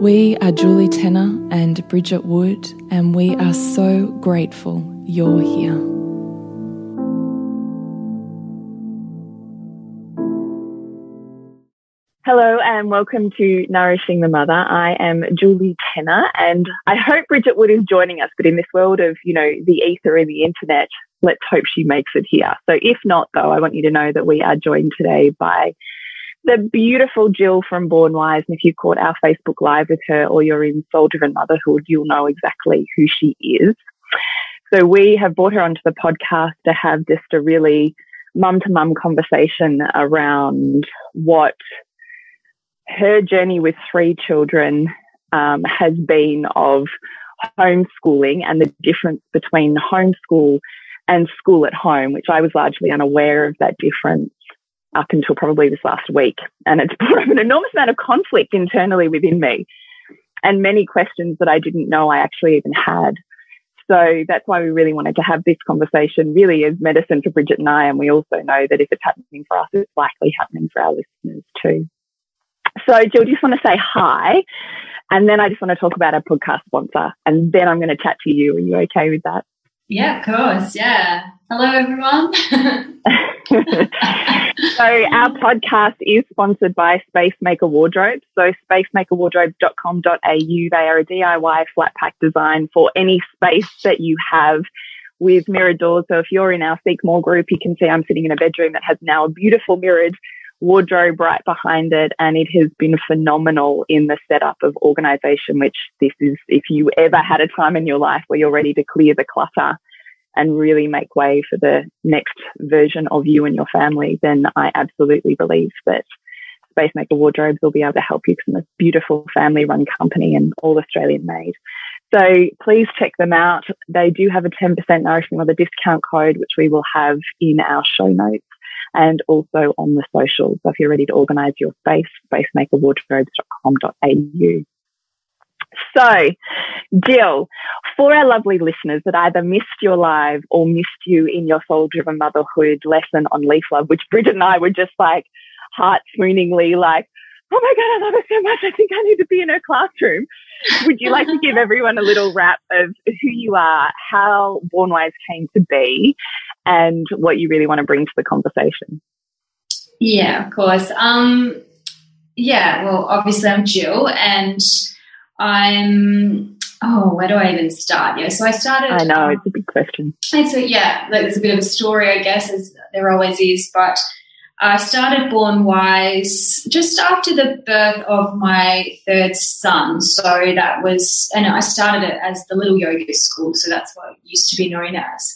We are Julie Tenner and Bridget Wood, and we are so grateful you're here. Hello and welcome to Nourishing the Mother. I am Julie Tenner and I hope Bridget Wood is joining us, but in this world of, you know, the ether and the internet, let's hope she makes it here. So if not though, I want you to know that we are joined today by the beautiful Jill from Born Wise. And if you caught our Facebook Live with her or you're in Soul Driven Motherhood, you'll know exactly who she is. So we have brought her onto the podcast to have just a really mum to mum conversation around what her journey with three children um, has been of homeschooling and the difference between homeschool and school at home, which I was largely unaware of that difference up until probably this last week. And it's brought up an enormous amount of conflict internally within me and many questions that I didn't know I actually even had. So that's why we really wanted to have this conversation really as medicine for Bridget and I. And we also know that if it's happening for us, it's likely happening for our listeners too. So Jill, just want to say hi. And then I just want to talk about our podcast sponsor. And then I'm going to chat to you. Are you okay with that? Yeah, of course. Yeah. Hello, everyone. so our podcast is sponsored by Spacemaker Wardrobes. So spacemakerwardrobes.com.au. They are a DIY flat pack design for any space that you have with mirrored doors. So if you're in our Seek More group, you can see I'm sitting in a bedroom that has now a beautiful mirrored wardrobe right behind it. And it has been phenomenal in the setup of organization, which this is, if you ever had a time in your life where you're ready to clear the clutter and really make way for the next version of you and your family, then I absolutely believe that Spacemaker Wardrobes will be able to help you because it's a beautiful family run company and all Australian made. So please check them out. They do have a 10% Nourishing Mother discount code, which we will have in our show notes and also on the socials. So if you're ready to organize your space, spacemakerwardrobes.com.au. So, Jill, for our lovely listeners that either missed your live or missed you in your soul driven motherhood lesson on leaf love, which Bridget and I were just like heart swooningly like, oh my God, I love it so much. I think I need to be in her classroom. Would you like to give everyone a little wrap of who you are, how Born Wise came to be, and what you really want to bring to the conversation? Yeah, of course. Um, yeah, well, obviously I'm Jill and I'm oh, where do I even start? Yeah, so I started. I know it's a big question. It's a, yeah, there's a bit of a story, I guess, as there always is. But I started Born Wise just after the birth of my third son. So that was, and I started it as the Little Yoga School. So that's what it used to be known as.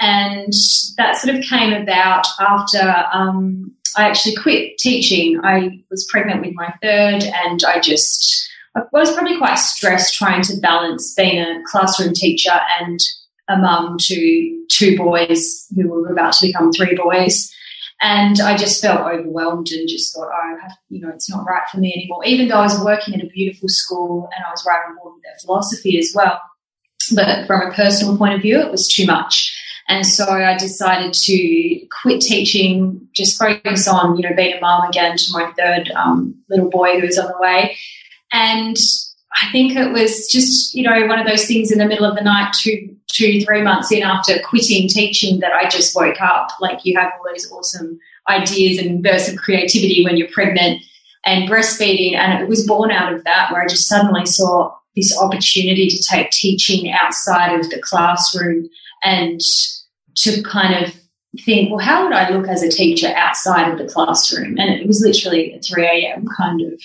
And that sort of came about after um, I actually quit teaching. I was pregnant with my third, and I just I was probably quite stressed trying to balance being a classroom teacher and a mum to two boys who were about to become three boys. And I just felt overwhelmed and just thought, oh, have, you know, it's not right for me anymore. Even though I was working at a beautiful school and I was writing more with their philosophy as well. but from a personal point of view, it was too much. And so I decided to quit teaching, just focus on, you know, being a mom again to my third um, little boy who was on the way. And I think it was just, you know, one of those things in the middle of the night, two, two, three months in after quitting teaching, that I just woke up. Like you have all those awesome ideas and bursts of creativity when you're pregnant and breastfeeding. And it was born out of that, where I just suddenly saw this opportunity to take teaching outside of the classroom and to kind of think, well, how would I look as a teacher outside of the classroom? And it was literally a 3 a.m. kind of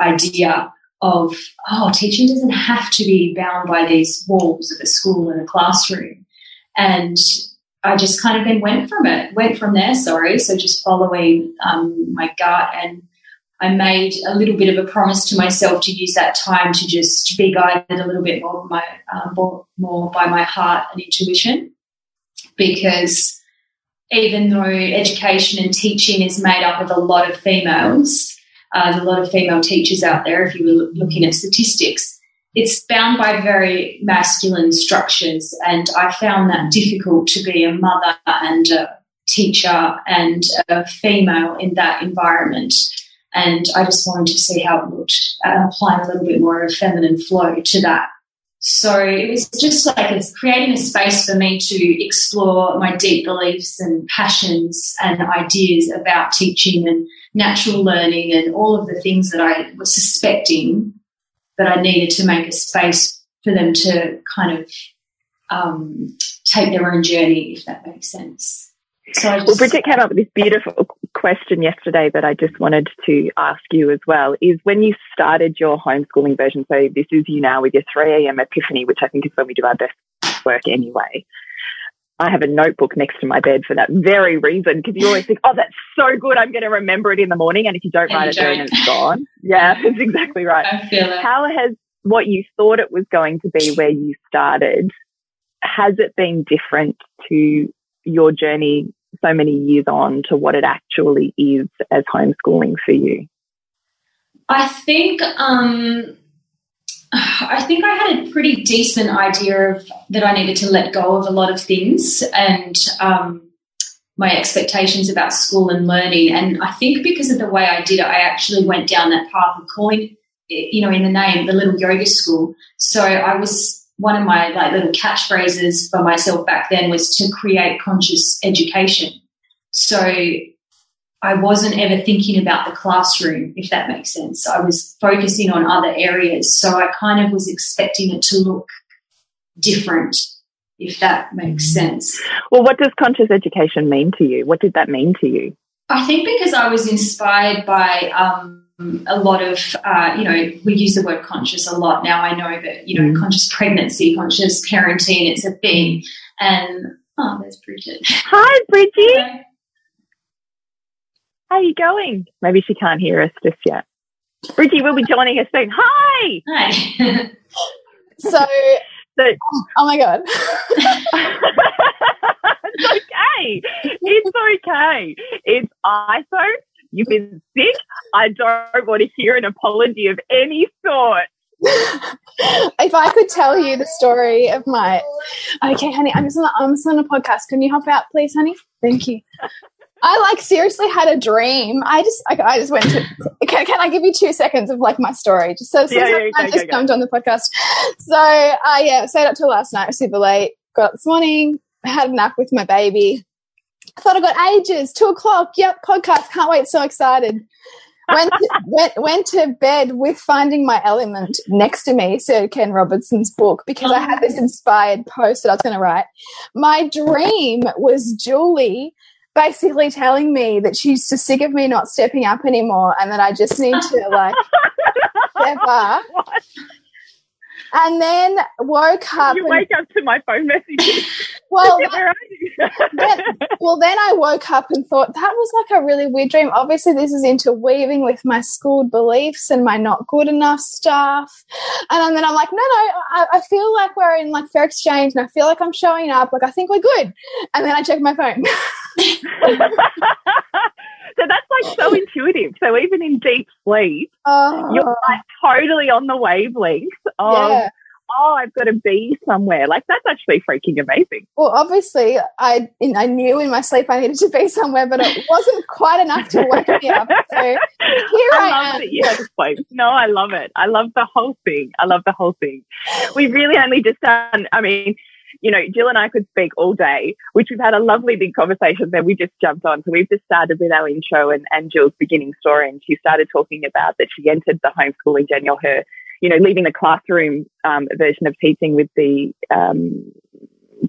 idea of, oh, teaching doesn't have to be bound by these walls of a school and a classroom. And I just kind of then went from it, went from there, sorry. So just following um, my gut. And I made a little bit of a promise to myself to use that time to just be guided a little bit more, more, more by my heart and intuition. Because even though education and teaching is made up of a lot of females, uh, there's a lot of female teachers out there, if you were looking at statistics, it's bound by very masculine structures. And I found that difficult to be a mother and a teacher and a female in that environment. And I just wanted to see how it looked, uh, applying a little bit more of a feminine flow to that. So it was just like it's creating a space for me to explore my deep beliefs and passions and ideas about teaching and natural learning and all of the things that I was suspecting that I needed to make a space for them to kind of um, take their own journey, if that makes sense. So just, well, Bridget came up with this beautiful question yesterday that I just wanted to ask you as well. Is when you started your homeschooling version, so this is you now with your 3 a.m. epiphany, which I think is when we do our best work anyway. I have a notebook next to my bed for that very reason because you always think, oh, that's so good. I'm going to remember it in the morning. And if you don't and write it down, it's gone. Yeah, that's exactly right. I feel it. How has what you thought it was going to be where you started, has it been different to your journey so many years on to what it actually is as homeschooling for you? I think um, I think I had a pretty decent idea of that I needed to let go of a lot of things and um, my expectations about school and learning. And I think because of the way I did it, I actually went down that path of calling, you know, in the name, the little yoga school. So I was one of my like little catchphrases for myself back then was to create conscious education. So I wasn't ever thinking about the classroom, if that makes sense. I was focusing on other areas. So I kind of was expecting it to look different, if that makes sense. Well, what does conscious education mean to you? What did that mean to you? I think because I was inspired by um, a lot of, uh, you know, we use the word conscious a lot now. I know that, you know, mm. conscious pregnancy, conscious parenting, it's a thing. And, oh, there's Bridget. Hi, Bridget. How are you going? Maybe she can't hear us just yet. Bridgie will be joining us soon. Hi. Hi. so, so, oh my god. it's okay. It's okay. It's ISO. You've been sick. I don't want to hear an apology of any sort. if I could tell you the story of my, okay, honey, I'm just on, the, I'm just on a podcast. Can you hop out, please, honey? Thank you. I like seriously had a dream. I just I, I just went to. Can, can, I give you two seconds of like my story? Just so, yeah, yeah, I just jumped on the podcast. So uh, yeah, stayed up till last night, super late. Got up this morning, had a nap with my baby. I thought I got ages. Two o'clock. Yep, podcast. Can't wait. So excited. Went to, went went to bed with Finding My Element next to me, Sir Ken Robinson's book, because I had this oh. inspired post that I was going to write. My dream was Julie basically telling me that she's just sick of me not stepping up anymore and that I just need to like step up. What? And then woke up. You wake up to my phone messages. Well, then, well, then I woke up and thought that was like a really weird dream. Obviously, this is interweaving with my schooled beliefs and my not good enough stuff. And then I'm like, no, no, I, I feel like we're in like fair exchange, and I feel like I'm showing up. Like I think we're good. And then I check my phone. so that's like so intuitive. So even in deep sleep, you're oh. like totally on the wavelength of yeah. oh, I've got to be somewhere. Like that's actually freaking amazing. Well, obviously, I I knew in my sleep I needed to be somewhere, but it wasn't quite enough to wake me up. So here I, I am. That you had sleep. No, I love it. I love the whole thing. I love the whole thing. We really only just done. I mean, you know, Jill and I could speak all day, which we've had a lovely big conversation that we just jumped on. So we've just started with our intro and, and Jill's beginning story. And she started talking about that she entered the homeschooling journey or her, you know, leaving the classroom um, version of teaching with the um,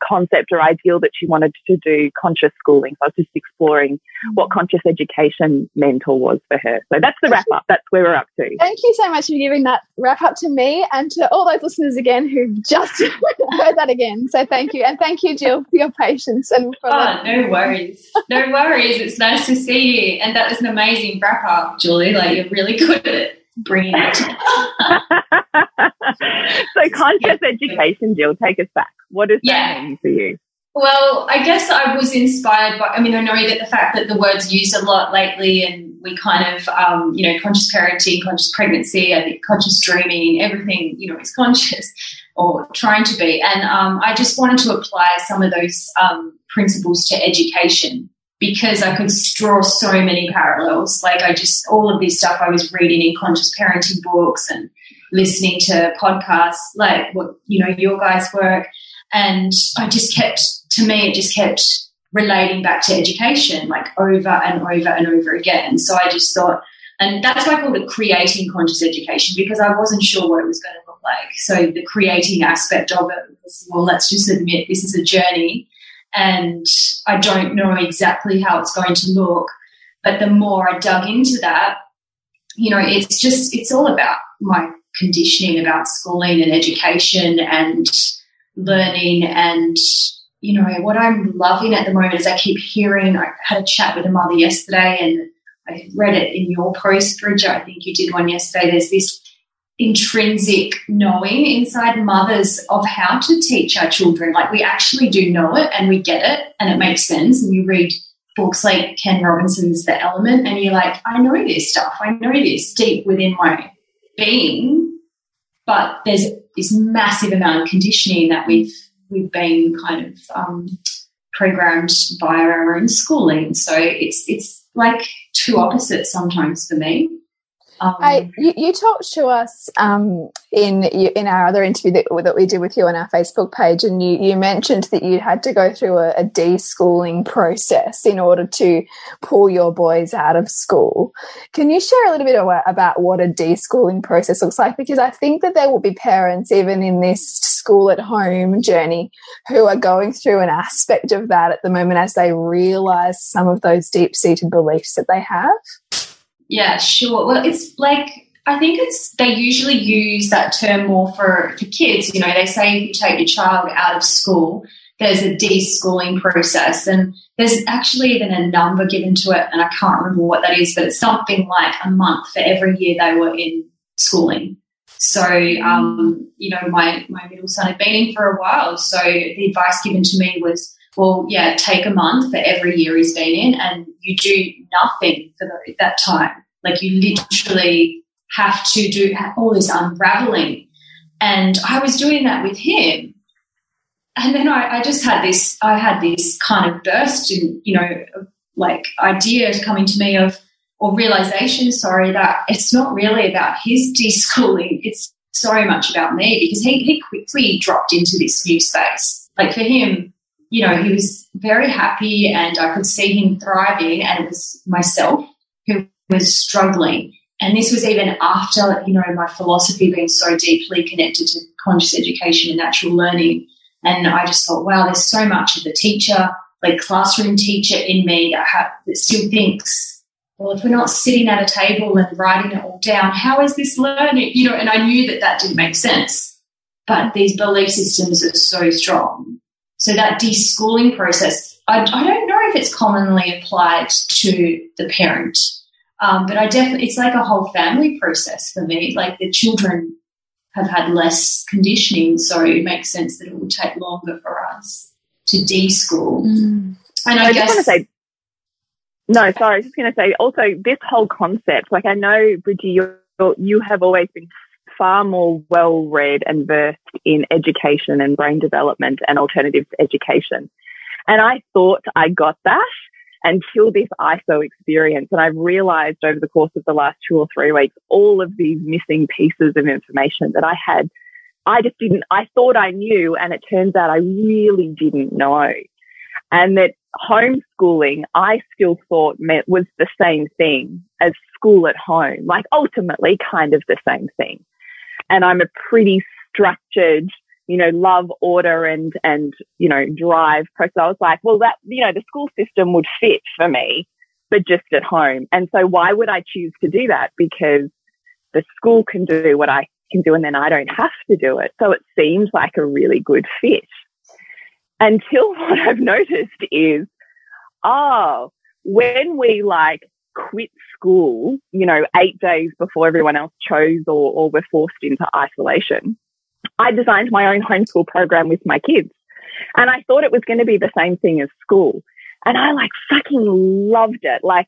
concept or ideal that she wanted to do conscious schooling. So I was just exploring what mm. conscious education mentor was for her. So that's the wrap up. That's where we're up to. Thank you so much for giving that wrap up to me and to all those listeners again who've just heard that again. So thank you. And thank you, Jill, for your patience and for oh, no worries. No worries. It's nice to see you. And that was an amazing wrap up, Julie. Like you're really good at bringing it. so conscious education, Jill, take us back. What does yeah. that mean for you? Well, I guess I was inspired by, I mean, I know that the fact that the word's used a lot lately and we kind of, um, you know, conscious parenting, conscious pregnancy, I think conscious dreaming, everything, you know, is conscious or trying to be. And um, I just wanted to apply some of those um, principles to education because I could draw so many parallels. Like I just, all of this stuff I was reading in conscious parenting books and listening to podcasts, like what, you know, your guys' work. And I just kept, to me, it just kept relating back to education, like over and over and over again. So I just thought, and that's why I called it creating conscious education because I wasn't sure what it was going to look like. So the creating aspect of it was, well, let's just admit this is a journey and I don't know exactly how it's going to look. But the more I dug into that, you know, it's just, it's all about my conditioning about schooling and education and learning and you know what i'm loving at the moment is i keep hearing i had a chat with a mother yesterday and i read it in your post bridget i think you did one yesterday there's this intrinsic knowing inside mothers of how to teach our children like we actually do know it and we get it and it makes sense and you read books like ken robinson's the element and you're like i know this stuff i know this deep within my being but there's this massive amount of conditioning that we've we've been kind of um, programmed via our own schooling. So it's it's like two opposites sometimes for me. Um, I, you, you, talked to us um, in in our other interview that, that we did with you on our Facebook page, and you, you mentioned that you had to go through a, a deschooling process in order to pull your boys out of school. Can you share a little bit about what a deschooling process looks like? Because I think that there will be parents, even in this school at home journey, who are going through an aspect of that at the moment as they realize some of those deep seated beliefs that they have. Yeah, sure. Well, it's like I think it's they usually use that term more for for kids. You know, they say if you take your child out of school, there's a deschooling process, and there's actually even a number given to it, and I can't remember what that is, but it's something like a month for every year they were in schooling. So, um, you know, my my middle son had been in for a while, so the advice given to me was well, yeah, take a month for every year he's been in, and you do nothing for that time. Like you literally have to do all this unraveling. And I was doing that with him. And then I, I just had this, I had this kind of burst in, you know, like ideas coming to me of, or realization, sorry, that it's not really about his deschooling. It's so much about me because he, he quickly dropped into this new space. Like for him, you know, he was very happy and I could see him thriving, and it was myself who was struggling. And this was even after, you know, my philosophy being so deeply connected to conscious education and natural learning. And I just thought, wow, there's so much of the teacher, like classroom teacher in me that, have, that still thinks, well, if we're not sitting at a table and writing it all down, how is this learning? You know, and I knew that that didn't make sense. But these belief systems are so strong so that deschooling process, I, I don't know if it's commonly applied to the parent, um, but I definitely, it's like a whole family process for me. Like the children have had less conditioning, so it makes sense that it will take longer for us to deschool. Mm. And I, I guess. Just want to say, no, sorry, I was just going to say also this whole concept, like I know, Bridgie, you you have always been far more well read and versed in education and brain development and alternative education. And I thought I got that until this ISO experience. And I've realized over the course of the last two or three weeks, all of these missing pieces of information that I had, I just didn't, I thought I knew. And it turns out I really didn't know. And that homeschooling, I still thought meant was the same thing as school at home, like ultimately kind of the same thing. And I'm a pretty structured, you know, love order and, and, you know, drive person. I was like, well, that, you know, the school system would fit for me, but just at home. And so why would I choose to do that? Because the school can do what I can do and then I don't have to do it. So it seems like a really good fit until what I've noticed is, oh, when we like quit school, you know, eight days before everyone else chose or, or were forced into isolation, I designed my own homeschool program with my kids. And I thought it was going to be the same thing as school. And I like fucking loved it. Like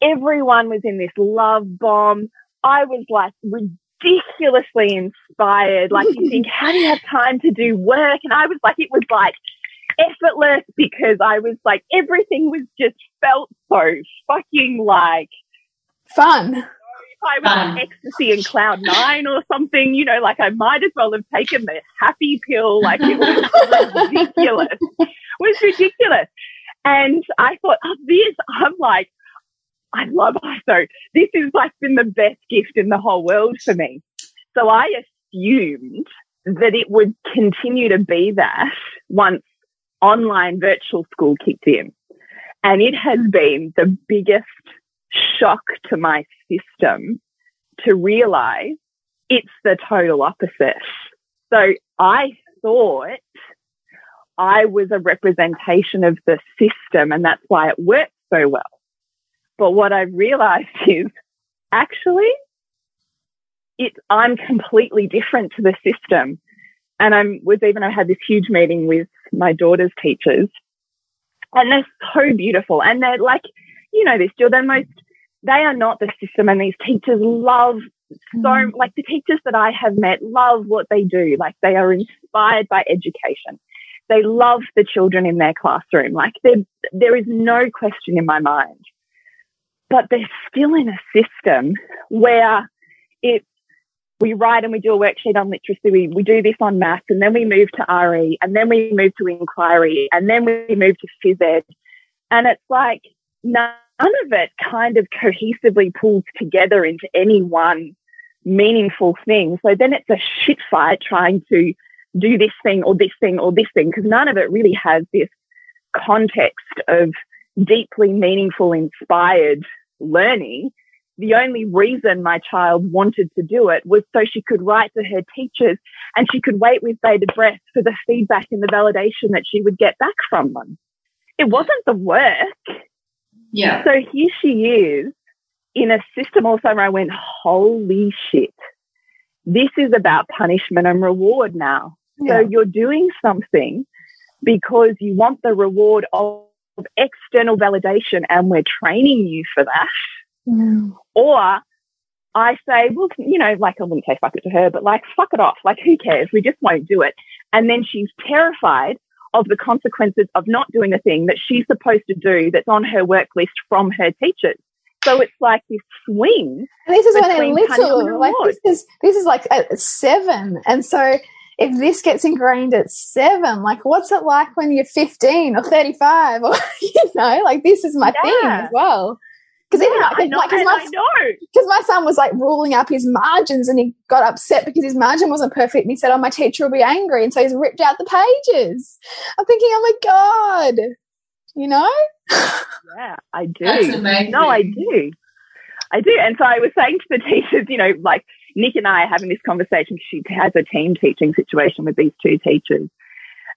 everyone was in this love bomb. I was like ridiculously inspired. Like you think, how do you have time to do work? And I was like, it was like effortless because I was like, everything was just felt so fucking like fun. I was on ecstasy and cloud nine or something, you know, like I might as well have taken the happy pill. Like it was ridiculous. it was ridiculous. And I thought, oh, this, I'm like, I love ISO. This is like been the best gift in the whole world for me. So I assumed that it would continue to be that once online virtual school kicked in. And it has hmm. been the biggest shock to my system to realize it's the total opposite. So I thought I was a representation of the system and that's why it worked so well. But what I've realized is actually it's, I'm completely different to the system. And I'm was even I had this huge meeting with my daughter's teachers, and they're so beautiful, and they're like, you know, this, Jill. They're most they are not the system, and these teachers love so mm. like the teachers that I have met love what they do. Like they are inspired by education. They love the children in their classroom. Like there, there is no question in my mind. But they're still in a system where it's we write and we do a worksheet on literacy. We, we do this on maths and then we move to RE and then we move to inquiry and then we move to phys ed. And it's like none of it kind of cohesively pulls together into any one meaningful thing. So then it's a shit fight trying to do this thing or this thing or this thing because none of it really has this context of deeply meaningful, inspired learning the only reason my child wanted to do it was so she could write to her teachers and she could wait with bated breath for the feedback and the validation that she would get back from them. It wasn't the work. Yeah. So here she is in a system also where I went, holy shit. This is about punishment and reward now. Yeah. So you're doing something because you want the reward of external validation and we're training you for that Mm. or I say, well, you know, like I wouldn't say fuck it to her, but like fuck it off. Like who cares? We just won't do it. And then she's terrified of the consequences of not doing the thing that she's supposed to do that's on her work list from her teachers. So it's like this swing. And this is when they're little. Like this is this is like at seven. And so if this gets ingrained at seven, like what's it like when you're 15 or 35 or you know, like this is my yeah. thing as well. Because yeah, I know, like, cause my, I know. Because my son was like ruling up his margins and he got upset because his margin wasn't perfect. And he said, Oh, my teacher will be angry. And so he's ripped out the pages. I'm thinking, Oh my God. You know? Yeah, I do. No, I do. I do. And so I was saying to the teachers, you know, like Nick and I are having this conversation. She has a team teaching situation with these two teachers.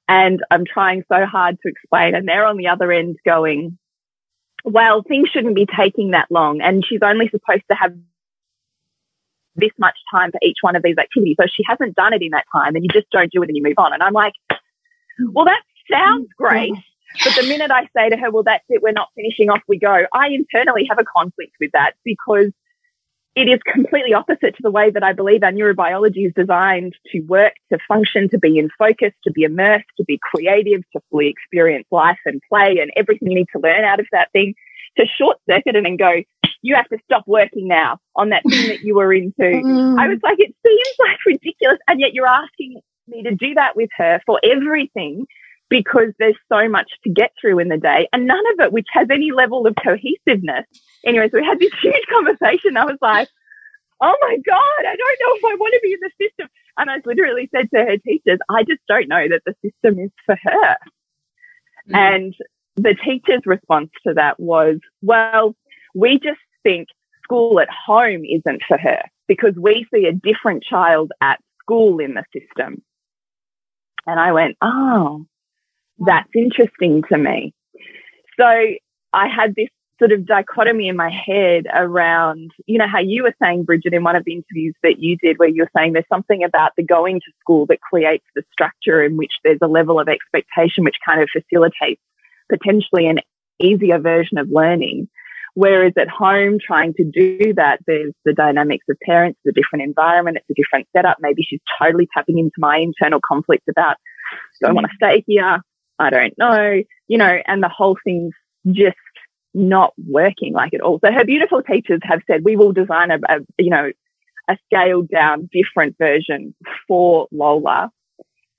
And I'm trying so hard to explain. And they're on the other end going, well, things shouldn't be taking that long. And she's only supposed to have this much time for each one of these activities. So she hasn't done it in that time and you just don't do it and you move on. And I'm like, well, that sounds great. But the minute I say to her, well, that's it, we're not finishing off, we go, I internally have a conflict with that because it is completely opposite to the way that I believe our neurobiology is designed to work, to function, to be in focus, to be immersed, to be creative, to fully experience life and play and everything you need to learn out of that thing, to short circuit it and go, you have to stop working now on that thing that you were into. Mm. I was like, it seems like ridiculous. And yet you're asking me to do that with her for everything because there's so much to get through in the day and none of it which has any level of cohesiveness. Anyway, so we had this huge conversation. I was like, oh my God, I don't know if I want to be in the system. And I literally said to her teachers, I just don't know that the system is for her. Mm-hmm. And the teacher's response to that was, well, we just think school at home isn't for her because we see a different child at school in the system. And I went, oh, that's interesting to me. So I had this sort of dichotomy in my head around, you know, how you were saying, Bridget, in one of the interviews that you did, where you were saying there's something about the going to school that creates the structure in which there's a level of expectation which kind of facilitates potentially an easier version of learning. Whereas at home, trying to do that, there's the dynamics of parents, the different environment, it's a different setup. Maybe she's totally tapping into my internal conflict about, do I want to stay here? I don't know, you know, and the whole thing's just not working like at all. So her beautiful teachers have said, we will design a, a you know, a scaled down different version for Lola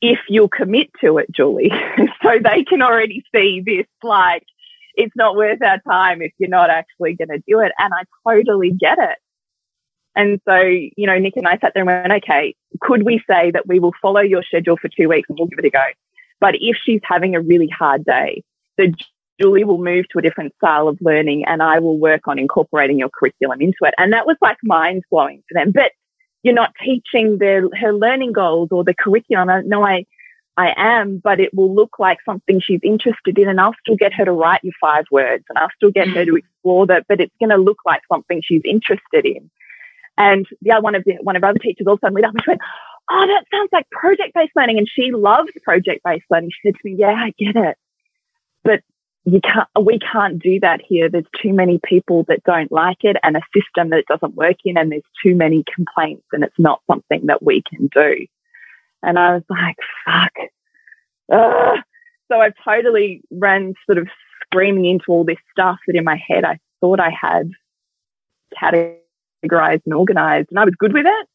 if you'll commit to it, Julie. so they can already see this like, it's not worth our time if you're not actually going to do it. And I totally get it. And so, you know, Nick and I sat there and went, okay, could we say that we will follow your schedule for two weeks and we'll give it a go? But if she's having a really hard day, the Julie will move to a different style of learning and I will work on incorporating your curriculum into it. And that was like mind blowing for them. But you're not teaching their, her learning goals or the curriculum. No, I, I am, but it will look like something she's interested in and I'll still get her to write you five words and I'll still get her to mm. explore that, but it's going to look like something she's interested in. And the other one of the, one of our other teachers also lit up and she went, Oh, that sounds like project based learning. And she loves project based learning. She said to me, Yeah, I get it. But you can't, we can't do that here. There's too many people that don't like it and a system that it doesn't work in and there's too many complaints and it's not something that we can do. And I was like, fuck. Ugh. So I totally ran sort of screaming into all this stuff that in my head I thought I had categorized and organized and I was good with it.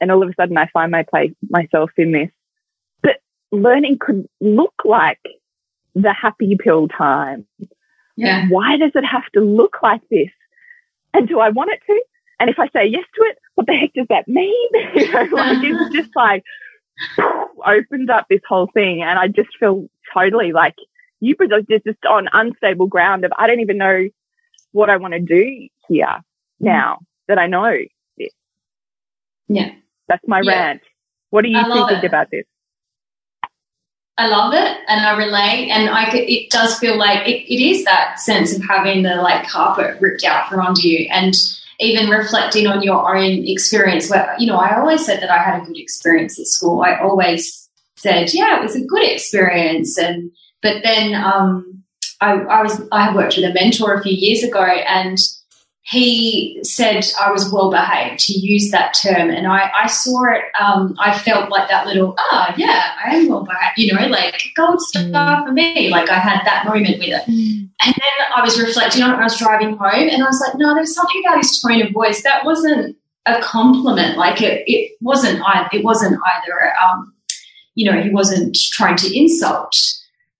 And all of a sudden I find my place, myself in this. But learning could look like the happy pill time. Yeah. Why does it have to look like this? And do I want it to? And if I say yes to it, what the heck does that mean? you know, like it's just like opened up this whole thing. And I just feel totally like you just, just on unstable ground of I don't even know what I want to do here mm. now that I know this. Yeah. That's my yeah. rant. What are you thinking it. about this? I love it and I relate and I it does feel like it, it is that sense of having the like carpet ripped out from under you and even reflecting on your own experience where you know I always said that I had a good experience at school I always said yeah it was a good experience and but then um, I, I was I worked with a mentor a few years ago and he said I was well behaved. He used that term, and I, I saw it. Um, I felt like that little, ah, oh, yeah, I am well behaved. You know, like gold star mm. for me. Like I had that moment with it, mm. and then I was reflecting on it I was driving home, and I was like, no, there's something about his tone of voice that wasn't a compliment. Like it, it wasn't. I it wasn't either. Um, you know, he wasn't trying to insult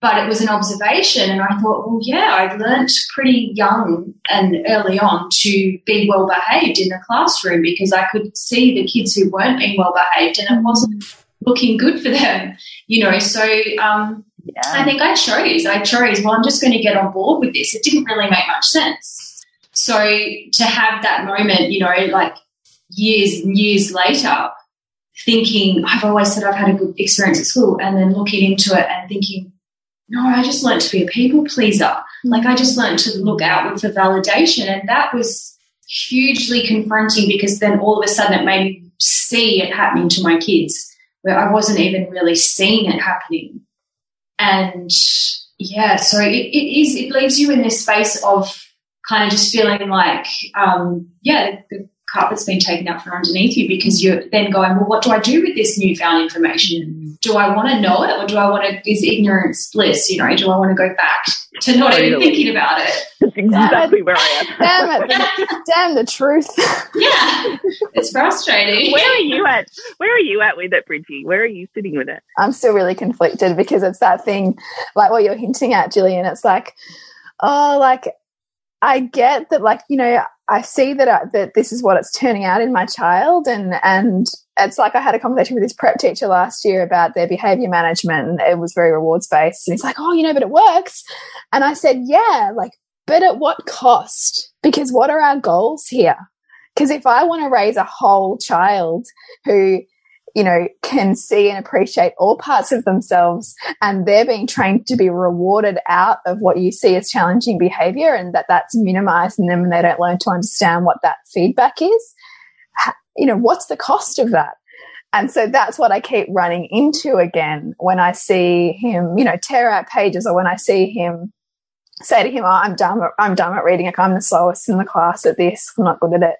but it was an observation and I thought, well, yeah, I'd learnt pretty young and early on to be well behaved in the classroom because I could see the kids who weren't being well behaved and it wasn't looking good for them, you know. So um, yeah. I think I chose, I chose, well, I'm just going to get on board with this. It didn't really make much sense. So to have that moment, you know, like years and years later, thinking, I've always said I've had a good experience at school, and then looking into it and thinking, no, I just learned to be a people pleaser. Like I just learned to look outward for validation. And that was hugely confronting because then all of a sudden it made me see it happening to my kids where I wasn't even really seeing it happening. And yeah, so it, it is, it leaves you in this space of kind of just feeling like, um, yeah, the carpet's been taken out from underneath you because you're then going, well, what do I do with this newfound information? Do I want to know it or do I want to, is ignorance bliss? You know, do I want to go back to not even thinking about it? That's exactly where I am. Damn it. Damn the truth. yeah. It's frustrating. Where are you at? Where are you at with it, Bridgie? Where are you sitting with it? I'm still really conflicted because it's that thing, like what you're hinting at, Gillian. It's like, oh, like I get that, like you know, I see that I, that this is what it's turning out in my child, and and it's like I had a conversation with this prep teacher last year about their behavior management, and it was very rewards based. And he's like, "Oh, you know, but it works," and I said, "Yeah, like, but at what cost? Because what are our goals here? Because if I want to raise a whole child who you know, can see and appreciate all parts of themselves and they're being trained to be rewarded out of what you see as challenging behavior and that that's minimized in them and they don't learn to understand what that feedback is. You know, what's the cost of that? And so that's what I keep running into again when I see him, you know, tear out pages or when I see him say to him, oh, I'm done, I'm done at reading. Like, I'm the slowest in the class at this. I'm not good at it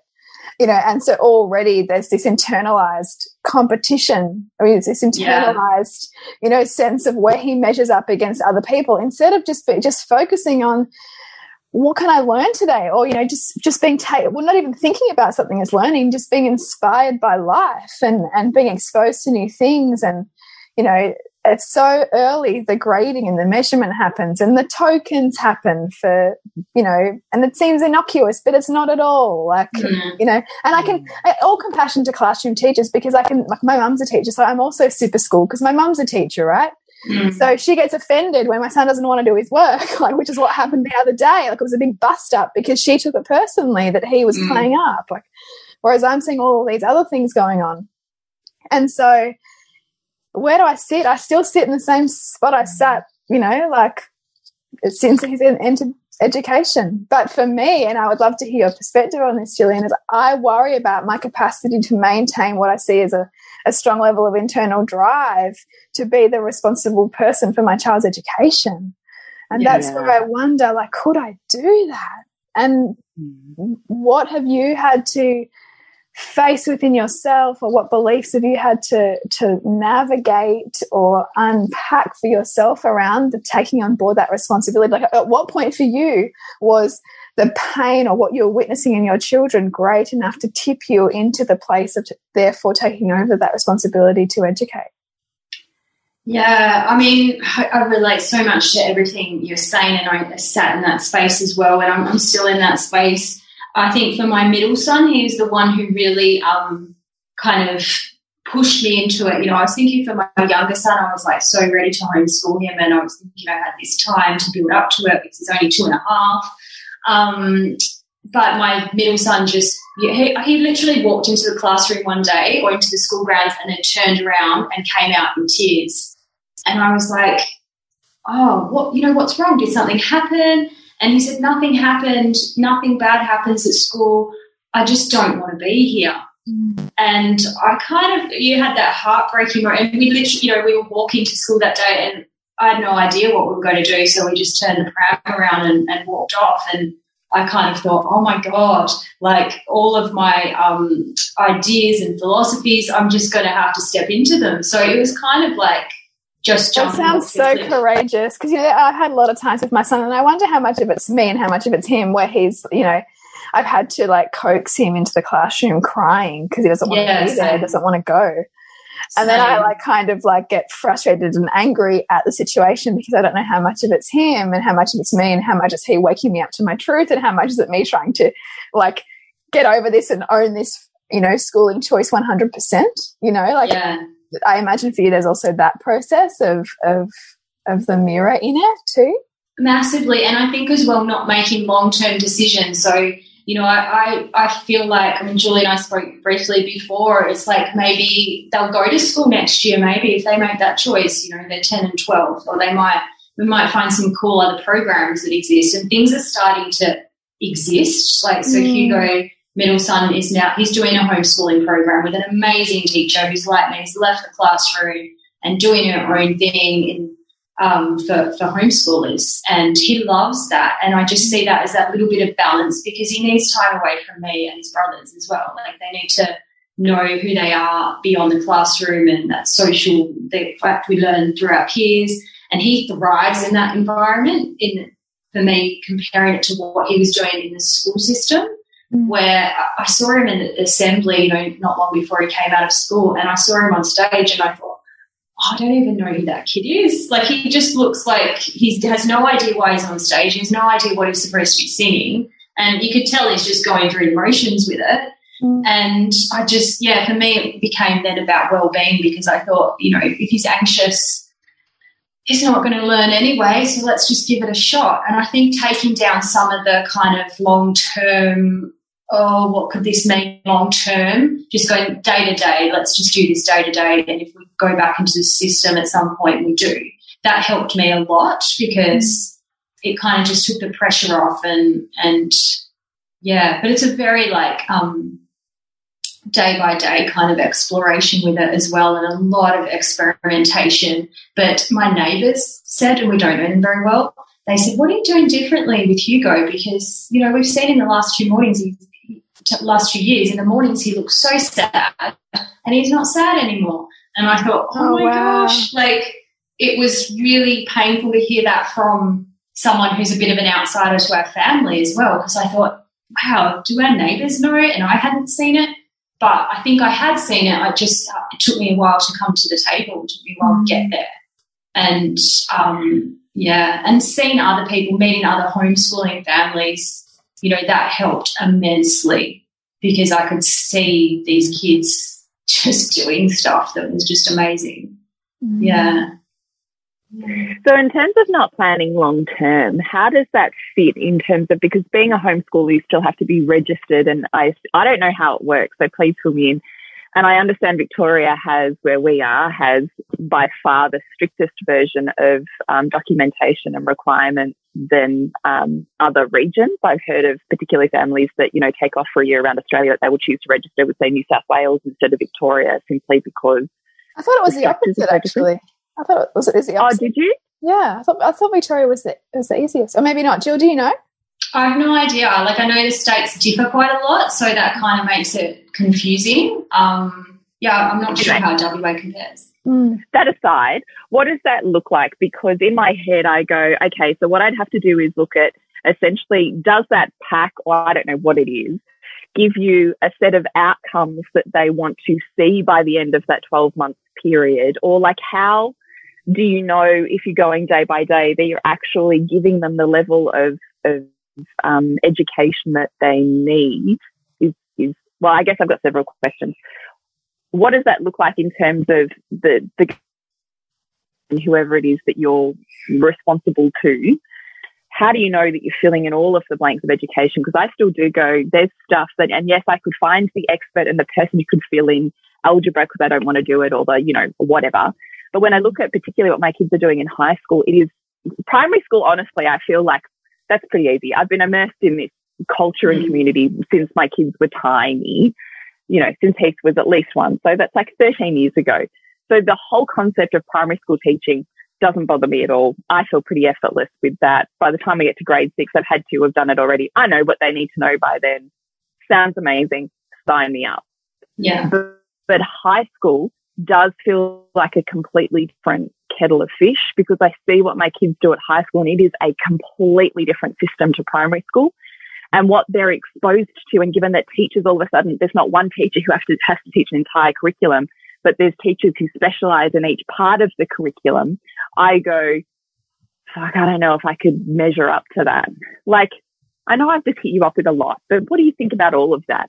you know, and so already there's this internalized competition. I mean, it's this internalized, yeah. you know, sense of where he measures up against other people instead of just just focusing on what can I learn today, or you know, just just being taken. Well, not even thinking about something as learning, just being inspired by life and and being exposed to new things and you know it's so early the grading and the measurement happens and the tokens happen for you know and it seems innocuous but it's not at all like mm. you know and i can all compassion to classroom teachers because i can like my mum's a teacher so i'm also super school because my mum's a teacher right mm. so she gets offended when my son doesn't want to do his work like which is what happened the other day like it was a big bust up because she took it personally that he was mm. playing up like whereas i'm seeing all these other things going on and so where do I sit? I still sit in the same spot I sat, you know, like since he's entered education. But for me, and I would love to hear your perspective on this, Gillian, is I worry about my capacity to maintain what I see as a, a strong level of internal drive to be the responsible person for my child's education. And yeah. that's where I wonder, like, could I do that? And mm. what have you had to face within yourself or what beliefs have you had to to navigate or unpack for yourself around the taking on board that responsibility? Like at what point for you was the pain or what you're witnessing in your children great enough to tip you into the place of therefore taking over that responsibility to educate? Yeah, I mean, I relate so much to everything you're saying, and I sat in that space as well, and I'm, I'm still in that space I think for my middle son, he's the one who really um, kind of pushed me into it. You know, I was thinking for my younger son, I was like so ready to homeschool him, and I was thinking I had this time to build up to it because he's only two and a half. Um, but my middle son just he, he literally walked into the classroom one day or into the school grounds and then turned around and came out in tears. And I was like, oh, what you know, what's wrong? Did something happen? And he said, Nothing happened, nothing bad happens at school. I just don't want to be here. And I kind of, you had that heartbreaking moment. And we literally, you know, we were walking to school that day and I had no idea what we were going to do. So we just turned the pram around and, and walked off. And I kind of thought, oh my God, like all of my um, ideas and philosophies, I'm just going to have to step into them. So it was kind of like, just That sounds so courageous because you know I've had a lot of times with my son, and I wonder how much of it's me and how much of it's him. Where he's, you know, I've had to like coax him into the classroom crying because he doesn't want yeah, to be there, doesn't want to go. And then I like kind of like get frustrated and angry at the situation because I don't know how much of it's him and how much of it's me and how much is he waking me up to my truth and how much is it me trying to like get over this and own this, you know, schooling choice 100%, you know, like yeah. I imagine for you, there's also that process of of of the mirror in it too. Massively, and I think as well, not making long term decisions. So you know, I, I, I feel like, I mean, Julie and I spoke briefly before, it's like maybe they'll go to school next year, maybe if they make that choice, you know, they're 10 and 12, or they might, we might find some cool other programs that exist and things are starting to exist. Like, so mm. Hugo middle son is now he's doing a homeschooling program with an amazing teacher who's like me. He's left the classroom and doing her own thing in um, for, for homeschoolers. And he loves that. And I just see that as that little bit of balance because he needs time away from me and his brothers as well. Like they need to know who they are beyond the classroom and that social, the fact we learn through our peers. And he thrives in that environment. In for me, comparing it to what he was doing in the school system. Where I saw him in the assembly, you know, not long before he came out of school, and I saw him on stage, and I thought, oh, I don't even know who that kid is. Like he just looks like he has no idea why he's on stage. He has no idea what he's supposed to be singing, and you could tell he's just going through the motions with it. Mm. And I just, yeah, for me, it became then about well-being because I thought, you know, if he's anxious, he's not going to learn anyway, so let's just give it a shot. And I think taking down some of the kind of long-term oh, what could this mean long term? Just going day to day, let's just do this day to day. And if we go back into the system at some point, we do. That helped me a lot because it kind of just took the pressure off and, and yeah, but it's a very like, um, day by day kind of exploration with it as well and a lot of experimentation. But my neighbours said, and we don't know them very well, they said, What are you doing differently with Hugo? Because, you know, we've seen in the last few mornings last few years, in the mornings he looks so sad and he's not sad anymore. And I thought, oh, oh my wow. gosh, like it was really painful to hear that from someone who's a bit of an outsider to our family as well. Because I thought, wow, do our neighbours know? It? And I hadn't seen it. But I think I had seen it. I just, it took me a while to come to the table. It took me a while to get there. And um, yeah, and seeing other people, meeting other homeschooling families, you know, that helped immensely because I could see these kids just doing stuff that was just amazing. Mm. Yeah. So, in terms of not planning long term, how does that fit in terms of because being a homeschooler, you still have to be registered, and I I don't know how it works. So please fill me in. And I understand Victoria has, where we are, has by far the strictest version of um, documentation and requirements than um, other regions. I've heard of particularly families that, you know, take off for a year around Australia that they will choose to register with, say, New South Wales instead of Victoria simply because. I thought it was the, the opposite, actually. I thought it was, it was the opposite. Oh, did you? Yeah, I thought, I thought Victoria was the, was the easiest. Or maybe not. Jill, do you know? I have no idea. Like I know the states differ quite a lot, so that kind of makes it confusing. Um, yeah, I'm not sure how WA compares. Mm. That aside, what does that look like? Because in my head, I go, okay, so what I'd have to do is look at essentially, does that pack, or I don't know what it is, give you a set of outcomes that they want to see by the end of that 12 month period? Or like, how do you know if you're going day by day that you're actually giving them the level of, of um, education that they need is, is, well, I guess I've got several questions. What does that look like in terms of the, the whoever it is that you're responsible to? How do you know that you're filling in all of the blanks of education? Because I still do go, there's stuff that, and yes, I could find the expert and the person who could fill in algebra because I don't want to do it or the, you know, whatever. But when I look at particularly what my kids are doing in high school, it is primary school, honestly, I feel like that's pretty easy. I've been immersed in this culture and mm. community since my kids were tiny, you know, since Heath was at least one. So that's like 13 years ago. So the whole concept of primary school teaching doesn't bother me at all. I feel pretty effortless with that. By the time I get to grade six, I've had to have done it already. I know what they need to know by then. Sounds amazing. Sign me up. Yeah. But, but high school does feel like a completely different kettle of fish because I see what my kids do at high school and it is a completely different system to primary school and what they're exposed to. And given that teachers all of a sudden, there's not one teacher who has to, has to teach an entire curriculum, but there's teachers who specialize in each part of the curriculum. I go, fuck, I don't know if I could measure up to that. Like, I know I've just hit you up with a lot, but what do you think about all of that?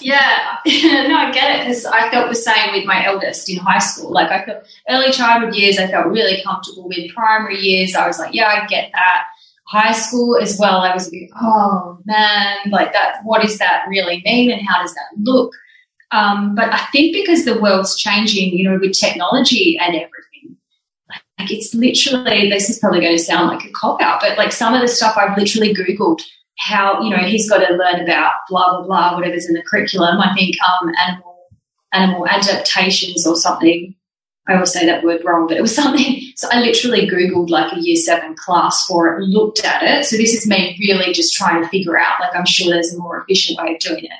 Yeah, no, I get it because I felt the same with my eldest in high school. Like I felt early childhood years, I felt really comfortable with. Primary years, I was like, yeah, I get that. High school as well, I was like, oh man, like that. What does that really mean, and how does that look? Um, but I think because the world's changing, you know, with technology and everything, like it's literally. This is probably going to sound like a cop out, but like some of the stuff I've literally googled how you know he's got to learn about blah blah blah whatever's in the curriculum. I think um, animal animal adaptations or something. I always say that word wrong, but it was something. So I literally Googled like a year seven class for it, looked at it. So this is me really just trying to figure out, like, I'm sure there's a more efficient way of doing it.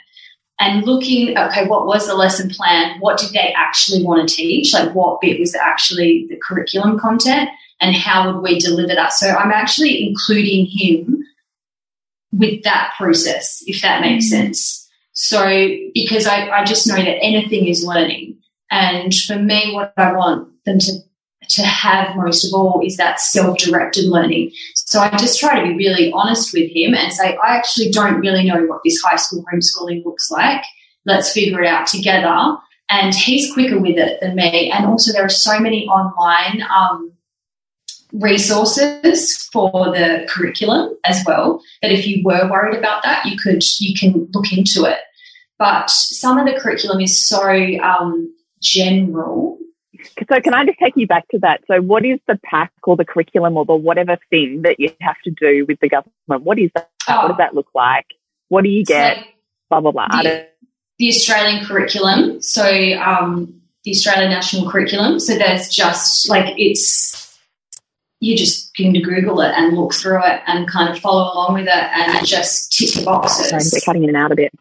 And looking, okay, what was the lesson plan? What did they actually want to teach? Like, what bit was actually the curriculum content? And how would we deliver that? So I'm actually including him with that process, if that makes mm-hmm. sense. So, because I, I just know that anything is learning. And for me, what I want them to to have most of all is that self-directed learning. So I just try to be really honest with him and say, I actually don't really know what this high school homeschooling looks like. Let's figure it out together. And he's quicker with it than me. And also there are so many online um, resources for the curriculum as well that if you were worried about that, you could you can look into it. But some of the curriculum is so um, general. So, can I just take you back to that? So, what is the pack or the curriculum or the whatever thing that you have to do with the government? What is that? Oh. What does that look like? What do you get? So blah blah blah. The, the Australian curriculum. So, um, the Australian national curriculum. So, there's just like it's you just can Google it and look through it and kind of follow along with it and just tick the boxes. Sorry, they're cutting in and out a bit.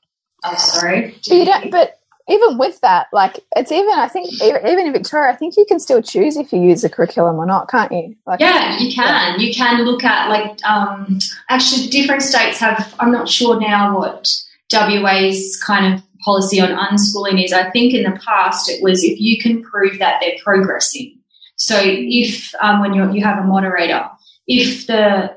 Oh, sorry. But you don't, but even with that, like it's even I think even in Victoria, I think you can still choose if you use the curriculum or not, can't you? Like, yeah, you can. You can look at like um, actually different states have. I'm not sure now what WA's kind of policy on unschooling is. I think in the past it was if you can prove that they're progressing. So if um, when you you have a moderator, if the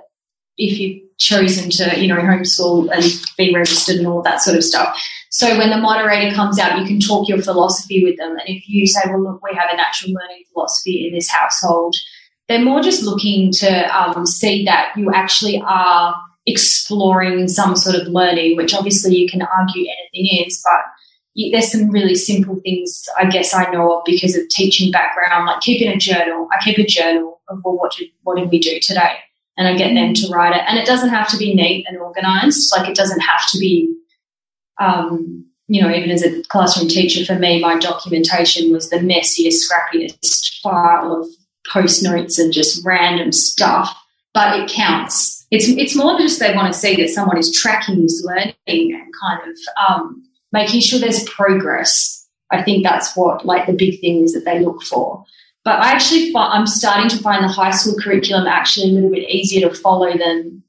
if you've chosen to you know homeschool and be registered and all that sort of stuff so when the moderator comes out, you can talk your philosophy with them. And if you say, well, look, we have a natural learning philosophy in this household, they're more just looking to um, see that you actually are exploring some sort of learning, which obviously you can argue anything is, but there's some really simple things I guess I know of because of teaching background, like keeping a journal. I keep a journal of well, what did what did we do today, and I get them to write it. And it doesn't have to be neat and organized. Like it doesn't have to be um, you know, even as a classroom teacher, for me, my documentation was the messiest, scrappiest file of post notes and just random stuff. But it counts. It's it's more just they want to see that someone is tracking this learning and kind of um, making sure there's progress. I think that's what like the big thing is that they look for. But I actually I'm starting to find the high school curriculum actually a little bit easier to follow than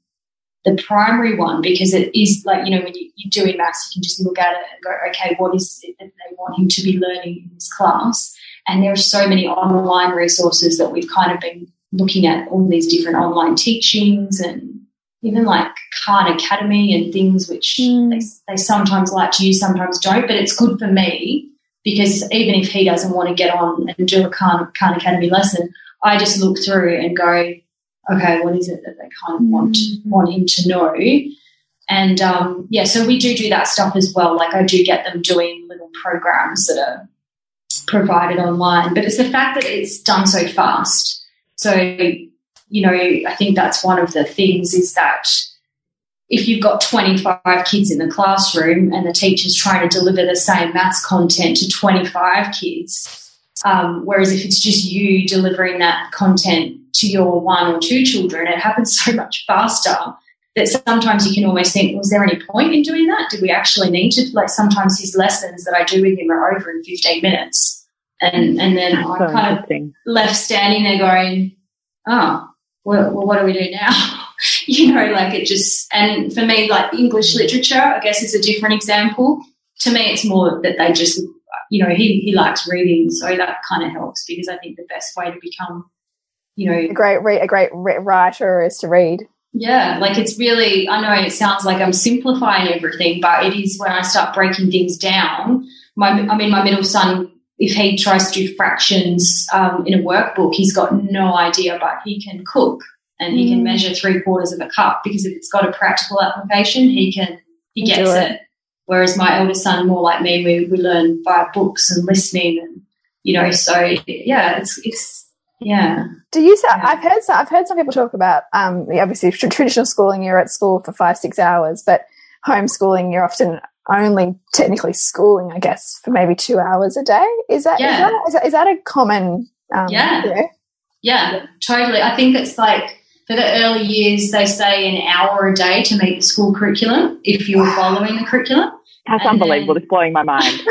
the primary one because it is like, you know, when you, you're doing maths, you can just look at it and go, okay, what is it that they want him to be learning in this class? And there are so many online resources that we've kind of been looking at all these different online teachings and even like Khan Academy and things which mm. they, they sometimes like to use, sometimes don't. But it's good for me because even if he doesn't want to get on and do a Khan, Khan Academy lesson, I just look through and go, okay, what is it that they kind of want mm-hmm. want him to know? And um, yeah, so we do do that stuff as well. Like I do get them doing little programs that are provided online, but it's the fact that it's done so fast. So you know, I think that's one of the things is that if you've got 25 kids in the classroom and the teacher's trying to deliver the same maths content to 25 kids, um, whereas if it's just you delivering that content to your one or two children, it happens so much faster that sometimes you can almost think, was there any point in doing that? Did we actually need to? Like sometimes his lessons that I do with him are over in 15 minutes. And, and then I'm kind of left standing there going, oh, well, well what do we do now? you know, like it just, and for me, like English literature, I guess is a different example. To me, it's more that they just, you know, he, he likes reading. So that kind of helps because I think the best way to become you know, a great re- a great writer is to read. Yeah, like it's really. I know it sounds like I'm simplifying everything, but it is when I start breaking things down. My, I mean, my middle son, if he tries to do fractions um, in a workbook, he's got no idea, but he can cook and he mm. can measure three quarters of a cup because if it's got a practical application, he can he gets it. it. Whereas my eldest son, more like me, we, we learn via books and listening, and you know, so yeah, it's it's yeah. Do you? Yeah. I've heard. Some, I've heard some people talk about. Um, obviously, traditional schooling, you're at school for five, six hours, but homeschooling, you're often only technically schooling, I guess, for maybe two hours a day. Is that, Yeah. is that, is that, is that a common, um, Yeah. yeah? Yeah, totally. I think it's like for the early years, they say an hour a day to meet the school curriculum if you're following the curriculum. That's And unbelievable. then- It's blowing my mind.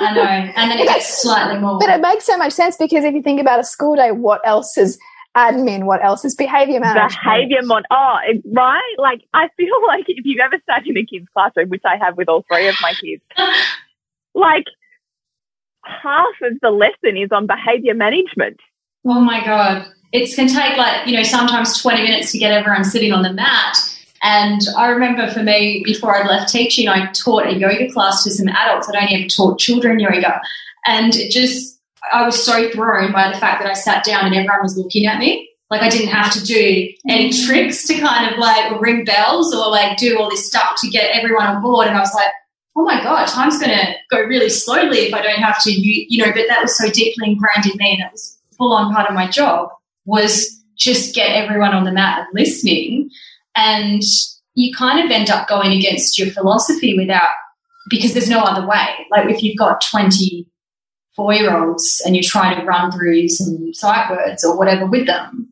I know. And then it gets slightly more. But it makes so much sense because if you think about a school day, what else is admin? What else is behavior management? Behavior mon. Oh, it- right. Like I feel like if you've ever sat in a kid's classroom, which I have with all three of my kids, like half of the lesson is on behavior management. Oh my God. It can take like, you know, sometimes 20 minutes to get everyone sitting on the mat. And I remember for me, before I left teaching, I taught a yoga class to some adults. I'd only ever taught children yoga. And it just, I was so thrown by the fact that I sat down and everyone was looking at me. Like I didn't have to do any tricks to kind of like ring bells or like do all this stuff to get everyone on board. And I was like, oh my God, time's going to go really slowly if I don't have to, you, you know, but that was so deeply ingrained in me. And that was full on part of my job was just get everyone on the mat and listening. And you kind of end up going against your philosophy without, because there's no other way. Like if you've got 20 four year olds and you're trying to run through some sight words or whatever with them.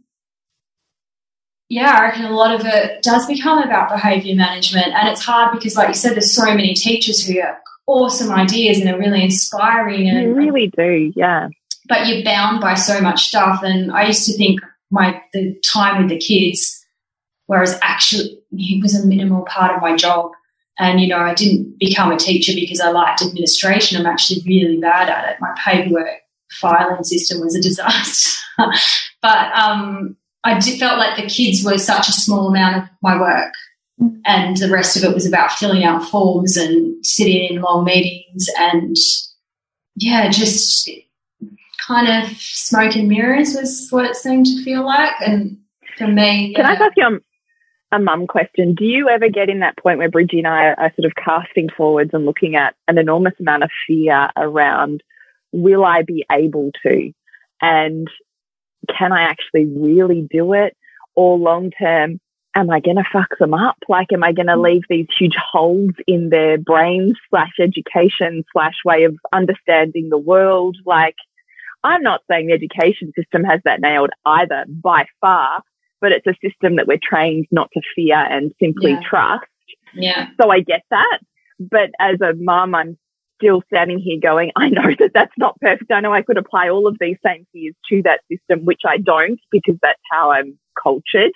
Yeah, I reckon a lot of it does become about behaviour management. And it's hard because, like you said, there's so many teachers who have awesome ideas and are really inspiring and You really do. Yeah. but you're bound by so much stuff. And I used to think my the time with the kids, whereas actually it was a minimal part of my job. And you know, I didn't become a teacher because I liked administration. I'm actually really bad at it. My paperwork filing system was a disaster. but um, I did, felt like the kids were such a small amount of my work. And the rest of it was about filling out forms and sitting in long meetings and yeah, just kind of smoke and mirrors was what it seemed to feel like. And for me, Can I ask you a, mum question? Do you ever get in that point where Bridgie and I are, are sort of casting forwards and looking at an enormous amount of fear around will I be able to? And can I actually really do it? Or long term, am I going to fuck them up? Like, am I going to mm. leave these huge holes in their brains slash education slash way of understanding the world? Like, I'm not saying the education system has that nailed either by far, but it's a system that we're trained not to fear and simply Yeah. trust. yeah, So I get that. But as a mum, I'm still standing here going, I know that that's not perfect. I know I could apply all of these same fears to that system, which I don't because that's how I'm cultured.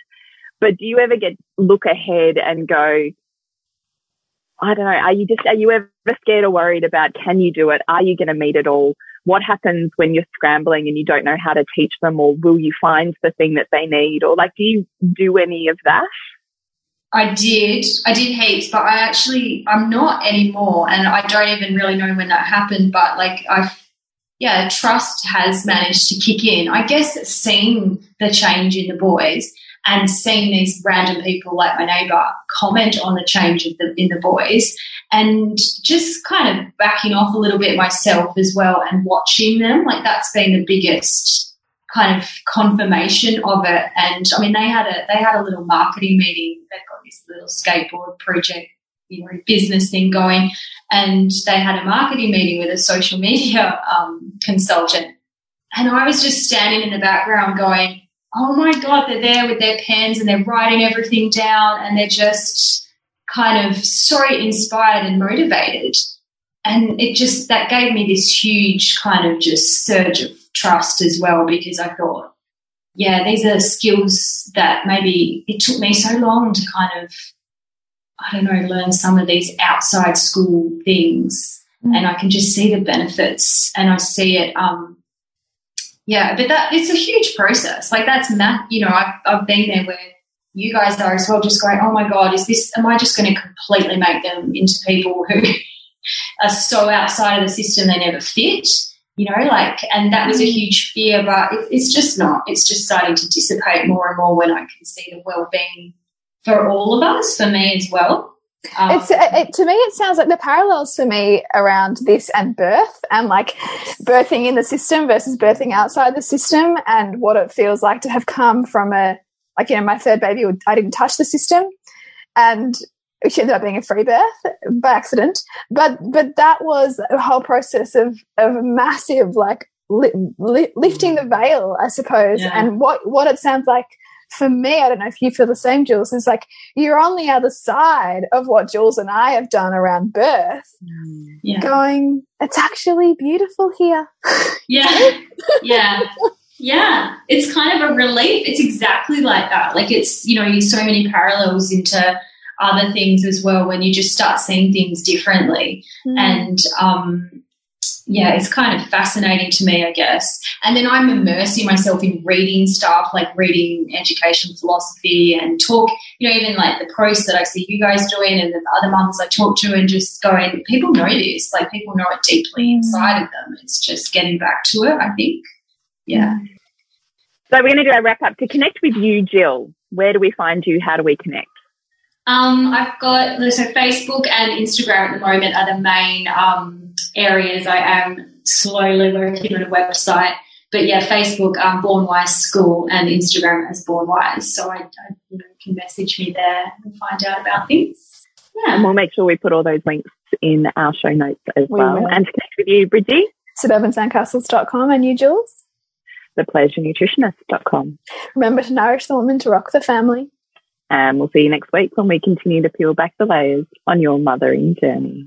But do you ever get look ahead and go, I don't know, are you just, are you ever scared or worried about can you do it? Are you going to meet it all? What happens when you're scrambling and you don't know how to teach them or will you find the thing that they need? Or like, do you do any of that? I did. I did heaps, but I actually, I'm not anymore. And I don't even really know when that happened. But like, I've, yeah, trust has managed to kick in. I guess seeing the change in the boys and seeing these random people like my neighbour comment on the change the, in the boys and just kind of backing off a little bit myself as well and watching them. Like that's been the biggest kind of confirmation of it. And I mean, they had a they had a little marketing meeting. They've got this little skateboard project, you know, business thing going, and they had a marketing meeting with a social media um, consultant. And I was just standing in the background going, "Oh my god, they're there with their pens and they're writing everything down, and they're just kind of so inspired and motivated." And it just that gave me this huge kind of just surge of trust as well because I thought, yeah, these are skills that maybe it took me so long to kind of, I don't know, learn some of these outside school things. And I can just see the benefits and I see it. Um, yeah, but that it's a huge process. Like that's math, you know, I've, I've been there where you guys are as well, just going, oh my God, is this, am I just going to completely make them into people who are so outside of the system they never fit? you know, like, and that was a mm. huge fear, but it, it's just not. It's just starting to dissipate more and more when I can see the well-being for all of us, for me as well. Um, It's it, to me, it sounds like the parallels for me around this and birth, and like birthing in the system versus birthing outside the system, and what it feels like to have come from a like you know my third baby. I didn't touch the system, and which ended up being a free birth by accident. But but that was a whole process of of massive like li li lifting the veil, I suppose. Yeah. And what what it sounds like for me, I don't know if you feel the same, Jules. Is like you're on the other side of what Jules and I have done around birth, Yeah. going. It's actually beautiful here. Yeah. Yeah. Yeah. It's kind of a relief. It's exactly like that. Like it's, you know, you so many parallels into other things as well when you just start seeing things differently. Mm. And um yeah, it's kind of fascinating to me, I guess. And then I'm immersing myself in reading stuff, like reading education philosophy and talk, you know, even like the posts that I see you guys doing and the other mums I talk to and just going, people know this, like people know it deeply inside of them. It's just getting back to it, I think. Yeah. So we're going to do a wrap up. To connect with you, Jill, where do we find you? How do we connect? Um, I've got so Facebook and Instagram at the moment are the main um, areas. I am slowly working on a website, but yeah, Facebook, um, Born Wise School, and Instagram as Born Wise. So I, I you know, can message me there and find out about things. Yeah. And we'll make sure we put all those links in our show notes as We well. will. And to connect with you, Bridgie, suburbansandcastles.com and you, Jules. thepleasurenutritionist.com. Remember to nourish the woman to rock the family. And we'll see you next week when we continue to peel back the layers on your mothering journey.